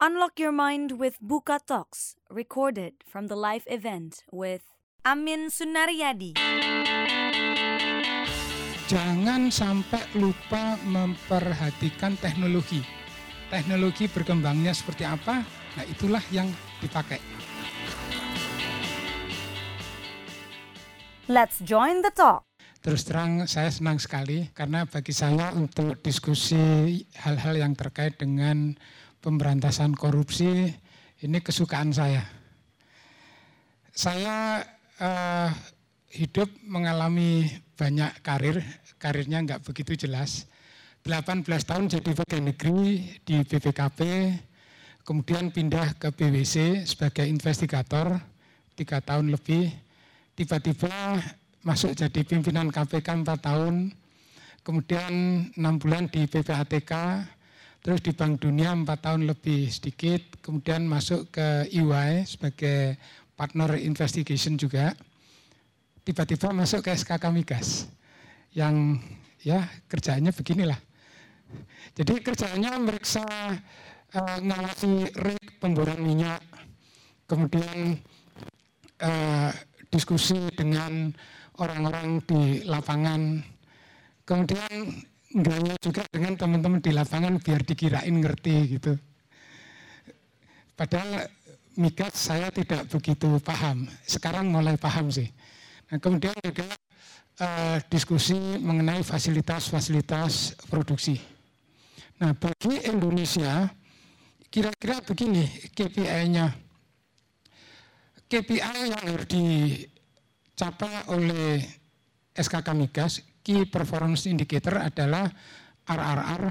Unlock your mind with Buka Talks, recorded from the live event with Amin Sunaryadi. Jangan sampai lupa memperhatikan teknologi. Teknologi berkembangnya seperti apa? Nah, itulah yang dipakai. Let's join the talk. Terus terang saya senang sekali karena bagi saya untuk diskusi hal-hal yang terkait dengan pemberantasan korupsi ini kesukaan saya. Saya uh, hidup mengalami banyak karir, karirnya nggak begitu jelas. 18 tahun jadi pegawai negeri di BPKP, kemudian pindah ke BWC sebagai investigator, tiga tahun lebih. Tiba-tiba masuk jadi pimpinan KPK 4 tahun, kemudian enam bulan di PPATK, terus di Bank Dunia 4 tahun lebih sedikit, kemudian masuk ke EY sebagai partner investigation juga. Tiba-tiba masuk ke SKK Migas yang ya kerjanya beginilah. Jadi kerjanya meriksa uh, ngawasi rig pemboran minyak, kemudian uh, diskusi dengan orang-orang di lapangan. Kemudian enggaknya juga dengan teman-teman di lapangan biar dikirain ngerti gitu. Padahal migas saya tidak begitu paham. Sekarang mulai paham sih. Nah, kemudian juga uh, diskusi mengenai fasilitas-fasilitas produksi. Nah, bagi Indonesia kira-kira begini KPI-nya. KPI yang dicapai oleh SKK Migas, Key Performance Indicator adalah RRR.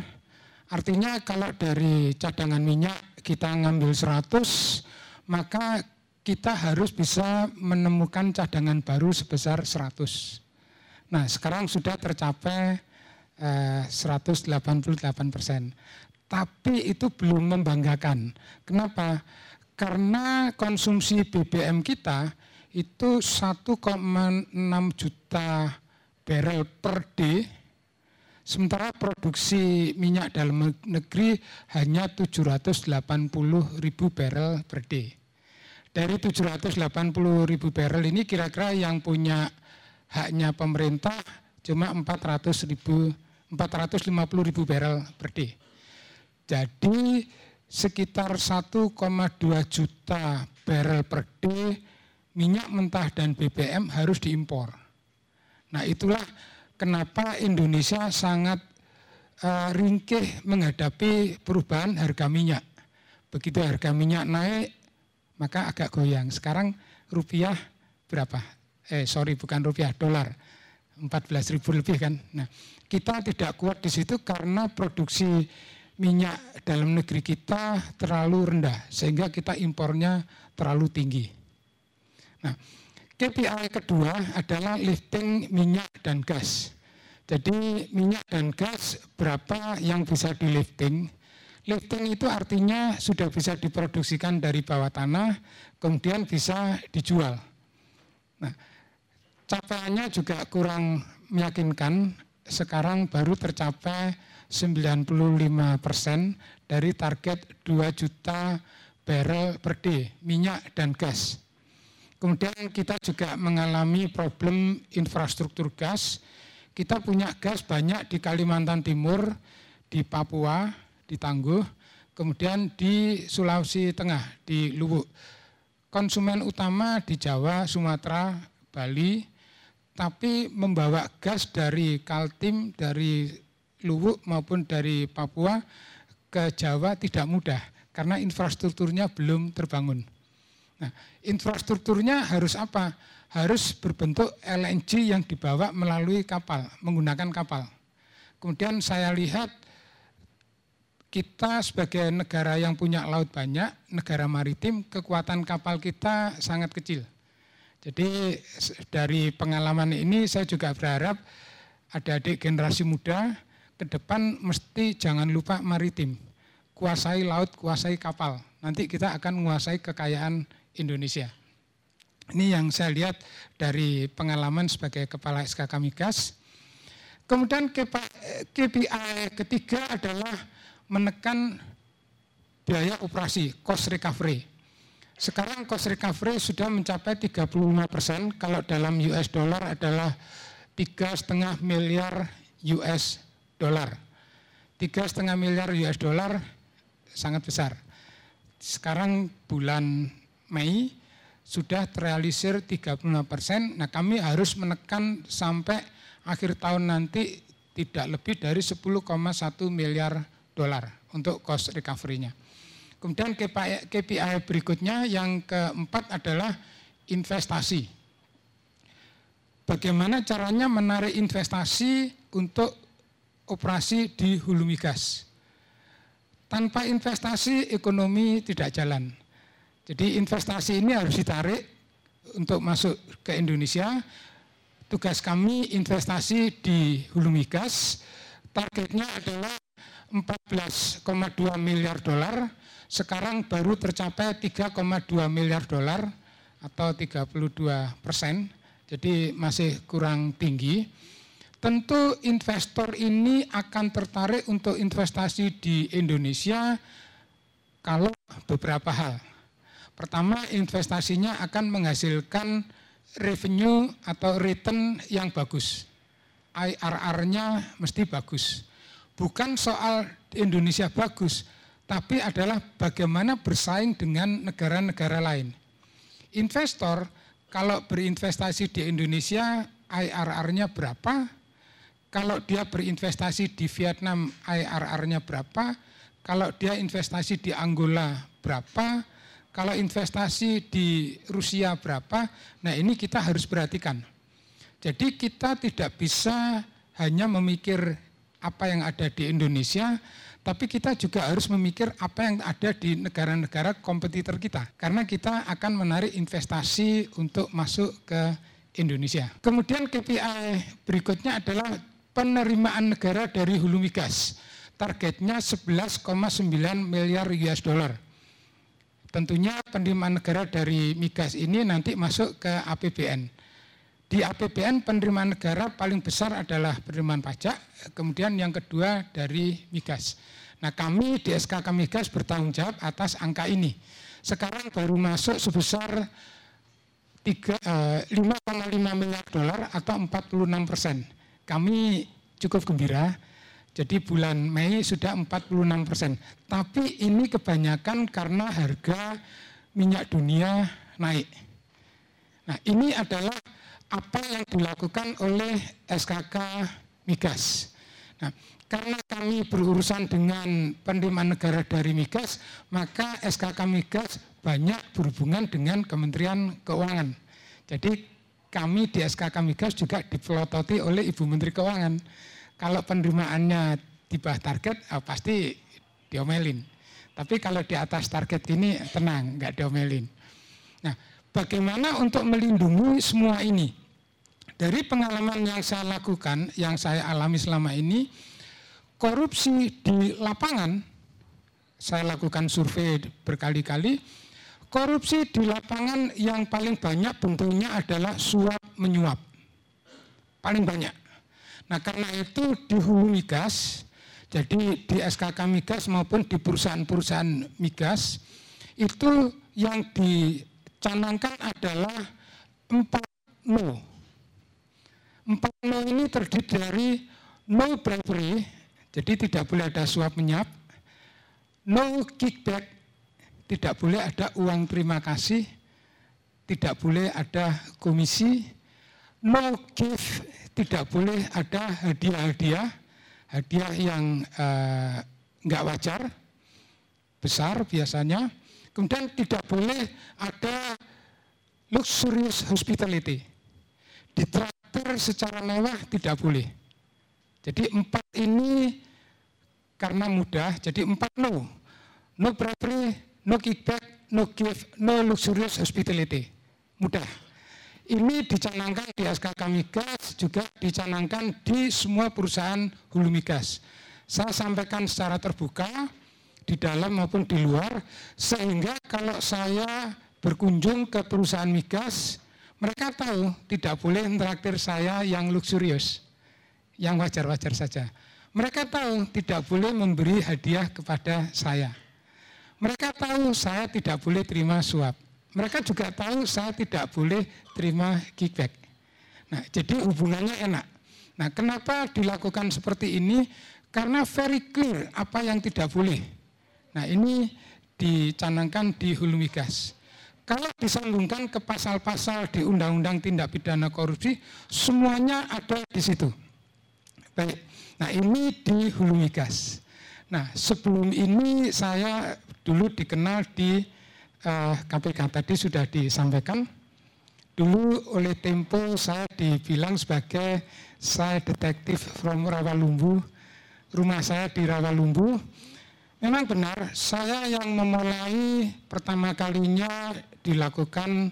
Artinya kalau dari cadangan minyak kita ngambil 100, maka kita harus bisa menemukan cadangan baru sebesar 100. Nah sekarang sudah tercapai eh, 188 persen. Tapi itu belum membanggakan. Kenapa? Karena konsumsi BBM kita itu 1,6 juta barrel per day, sementara produksi minyak dalam negeri hanya 780 ribu barrel per day. Dari 780 ribu barrel ini kira-kira yang punya haknya pemerintah cuma 400 ribu, 450 ribu barrel per day. Jadi sekitar 1,2 juta barrel per day minyak mentah dan BBM harus diimpor. Nah itulah kenapa Indonesia sangat uh, ringkih menghadapi perubahan harga minyak. Begitu harga minyak naik, maka agak goyang. Sekarang rupiah berapa? Eh sorry bukan rupiah, dolar. 14 ribu lebih kan. Nah kita tidak kuat di situ karena produksi minyak dalam negeri kita terlalu rendah sehingga kita impornya terlalu tinggi. Nah, KPI kedua adalah lifting minyak dan gas. Jadi minyak dan gas berapa yang bisa di lifting? Lifting itu artinya sudah bisa diproduksikan dari bawah tanah, kemudian bisa dijual. Nah, capaiannya juga kurang meyakinkan. Sekarang baru tercapai 95 persen dari target 2 juta barrel per day minyak dan gas. Kemudian kita juga mengalami problem infrastruktur gas. Kita punya gas banyak di Kalimantan Timur, di Papua, di Tangguh, kemudian di Sulawesi Tengah, di Luwuk. Konsumen utama di Jawa, Sumatera, Bali, tapi membawa gas dari Kaltim, dari Luwuk maupun dari Papua ke Jawa tidak mudah karena infrastrukturnya belum terbangun. Nah, infrastrukturnya harus apa? Harus berbentuk LNG yang dibawa melalui kapal, menggunakan kapal. Kemudian saya lihat kita sebagai negara yang punya laut banyak, negara maritim, kekuatan kapal kita sangat kecil. Jadi dari pengalaman ini saya juga berharap adik-adik generasi muda ke depan mesti jangan lupa maritim. Kuasai laut, kuasai kapal. Nanti kita akan menguasai kekayaan Indonesia. Ini yang saya lihat dari pengalaman sebagai kepala SKK Migas. Kemudian KPI ketiga adalah menekan biaya operasi, cost recovery. Sekarang cost recovery sudah mencapai 35 persen, kalau dalam US dollar adalah tiga setengah miliar US dollar. Tiga setengah miliar US dollar sangat besar. Sekarang bulan Mei sudah terrealisir 35 persen. Nah kami harus menekan sampai akhir tahun nanti tidak lebih dari 10,1 miliar dolar untuk cost recovery-nya. Kemudian KPI berikutnya yang keempat adalah investasi. Bagaimana caranya menarik investasi untuk operasi di hulu migas. Tanpa investasi ekonomi tidak jalan. Jadi investasi ini harus ditarik untuk masuk ke Indonesia. Tugas kami investasi di hulu migas. Targetnya adalah 14,2 miliar dolar sekarang baru tercapai 3,2 miliar dolar atau 32 persen, jadi masih kurang tinggi. Tentu investor ini akan tertarik untuk investasi di Indonesia kalau beberapa hal. Pertama, investasinya akan menghasilkan revenue atau return yang bagus. IRR-nya mesti bagus. Bukan soal Indonesia bagus, tapi adalah bagaimana bersaing dengan negara-negara lain. Investor kalau berinvestasi di Indonesia IRR-nya berapa? Kalau dia berinvestasi di Vietnam IRR-nya berapa? Kalau dia investasi di Angola berapa? Kalau investasi di Rusia berapa? Nah ini kita harus perhatikan. Jadi kita tidak bisa hanya memikir apa yang ada di Indonesia, tapi kita juga harus memikir apa yang ada di negara-negara kompetitor kita. Karena kita akan menarik investasi untuk masuk ke Indonesia. Kemudian KPI berikutnya adalah penerimaan negara dari hulu migas. Targetnya 11,9 miliar US dollar. Tentunya penerimaan negara dari migas ini nanti masuk ke APBN. Di APBN penerimaan negara paling besar adalah penerimaan pajak, kemudian yang kedua dari migas. Nah kami di SKK Migas bertanggung jawab atas angka ini. Sekarang baru masuk sebesar 5,5 eh, miliar dolar atau 46 persen. Kami cukup gembira, jadi bulan Mei sudah 46 persen. Tapi ini kebanyakan karena harga minyak dunia naik. Nah ini adalah apa yang dilakukan oleh SKK Migas. Nah, karena kami berurusan dengan penerimaan negara dari migas, maka SKK Migas banyak berhubungan dengan Kementerian Keuangan. Jadi kami di SKK Migas juga dipelototi oleh Ibu Menteri Keuangan. Kalau penerimaannya di bawah target, oh, pasti diomelin. Tapi kalau di atas target ini tenang, nggak diomelin. Nah, bagaimana untuk melindungi semua ini? Dari pengalaman yang saya lakukan, yang saya alami selama ini, korupsi di lapangan, saya lakukan survei berkali-kali, korupsi di lapangan yang paling banyak bentuknya adalah suap menyuap. Paling banyak. Nah karena itu di hulu migas, jadi di SKK migas maupun di perusahaan-perusahaan migas, itu yang dicanangkan adalah empat no Empat no ini terdiri dari no bribery, jadi tidak boleh ada suap menyap, no kickback, tidak boleh ada uang terima kasih, tidak boleh ada komisi, no gift, tidak boleh ada hadiah-hadiah, hadiah yang uh, wajar, besar biasanya. Kemudian tidak boleh ada luxurious hospitality. Diterapkan traktir secara mewah tidak boleh. Jadi empat ini karena mudah, jadi empat no. No bribery, no kickback, no gift, no luxurious hospitality. Mudah. Ini dicanangkan di SKK Migas, juga dicanangkan di semua perusahaan hulu migas. Saya sampaikan secara terbuka, di dalam maupun di luar, sehingga kalau saya berkunjung ke perusahaan migas, mereka tahu tidak boleh interaktir saya yang luxurious, yang wajar-wajar saja. Mereka tahu tidak boleh memberi hadiah kepada saya. Mereka tahu saya tidak boleh terima suap. Mereka juga tahu saya tidak boleh terima kickback. Nah, jadi hubungannya enak. Nah, kenapa dilakukan seperti ini? Karena very clear apa yang tidak boleh. Nah, ini dicanangkan di hulu migas. Kalau disambungkan ke pasal-pasal di Undang-Undang Tindak Pidana Korupsi, semuanya ada di situ. Baik, nah ini di hulu migas. Nah sebelum ini saya dulu dikenal di uh, eh, KPK tadi sudah disampaikan. Dulu oleh Tempo saya dibilang sebagai saya detektif from Rawalumbu. Rumah saya di Rawalumbu Memang benar, saya yang memulai pertama kalinya dilakukan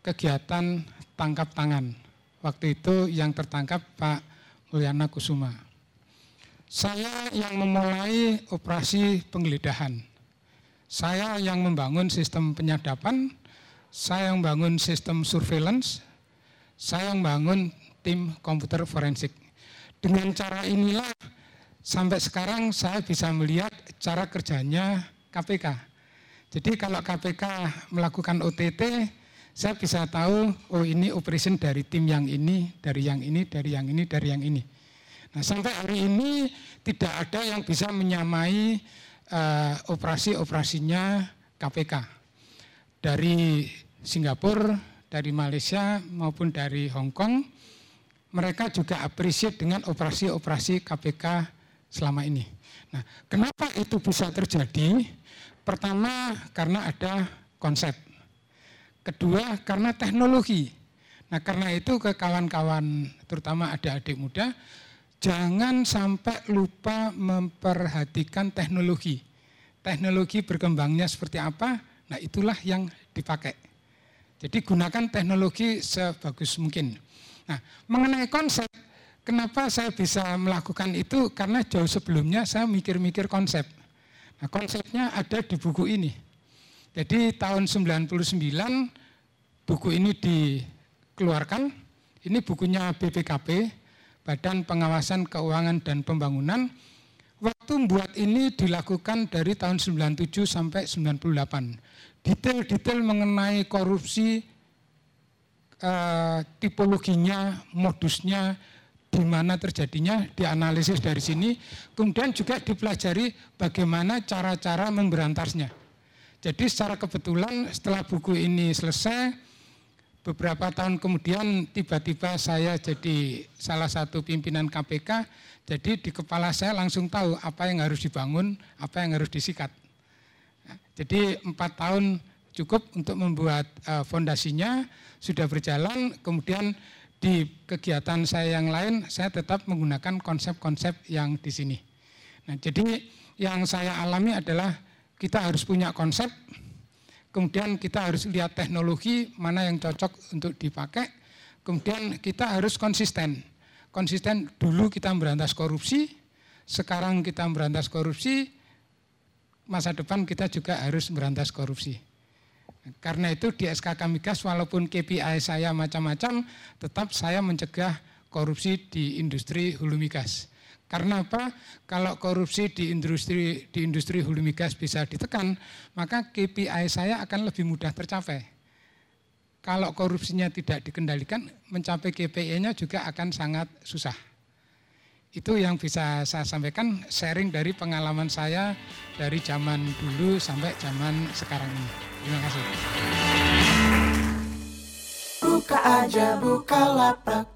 kegiatan tangkap tangan. Waktu itu yang tertangkap Pak Mulyana Kusuma. Saya yang memulai operasi penggeledahan. Saya yang membangun sistem penyadapan, saya yang membangun sistem surveillance, saya yang membangun tim komputer forensik. Dengan cara inilah sampai sekarang saya bisa melihat cara kerjanya KPK. Jadi kalau KPK melakukan OTT, saya bisa tahu, oh ini operation dari tim yang ini, dari yang ini, dari yang ini, dari yang ini. Nah sampai hari ini tidak ada yang bisa menyamai uh, operasi-operasinya KPK. Dari Singapura, dari Malaysia maupun dari Hong Kong, mereka juga appreciate dengan operasi-operasi KPK selama ini. Nah, kenapa itu bisa terjadi? Pertama, karena ada konsep. Kedua, karena teknologi. Nah, karena itu ke kawan-kawan, terutama ada adik muda, jangan sampai lupa memperhatikan teknologi. Teknologi berkembangnya seperti apa? Nah, itulah yang dipakai. Jadi gunakan teknologi sebagus mungkin. Nah, mengenai konsep, Kenapa saya bisa melakukan itu? Karena jauh sebelumnya saya mikir-mikir konsep. Nah, konsepnya ada di buku ini. Jadi tahun 99 buku ini dikeluarkan. Ini bukunya BPKP, Badan Pengawasan Keuangan dan Pembangunan. Waktu membuat ini dilakukan dari tahun 97 sampai 98. Detail-detail mengenai korupsi, eh, tipologinya, modusnya, di mana terjadinya, dianalisis dari sini, kemudian juga dipelajari bagaimana cara-cara memberantasnya. Jadi secara kebetulan setelah buku ini selesai, beberapa tahun kemudian tiba-tiba saya jadi salah satu pimpinan KPK, jadi di kepala saya langsung tahu apa yang harus dibangun, apa yang harus disikat. Jadi empat tahun cukup untuk membuat uh, fondasinya, sudah berjalan, kemudian di kegiatan saya yang lain saya tetap menggunakan konsep-konsep yang di sini. Nah, jadi yang saya alami adalah kita harus punya konsep, kemudian kita harus lihat teknologi mana yang cocok untuk dipakai, kemudian kita harus konsisten. Konsisten dulu kita memberantas korupsi, sekarang kita memberantas korupsi, masa depan kita juga harus memberantas korupsi. Karena itu di SKK Migas walaupun KPI saya macam-macam, tetap saya mencegah korupsi di industri hulu migas. Karena apa? Kalau korupsi di industri di industri hulu migas bisa ditekan, maka KPI saya akan lebih mudah tercapai. Kalau korupsinya tidak dikendalikan, mencapai KPI-nya juga akan sangat susah. Itu yang bisa saya sampaikan, sharing dari pengalaman saya dari zaman dulu sampai zaman sekarang ini. Terima kasih. Buka aja buka lapak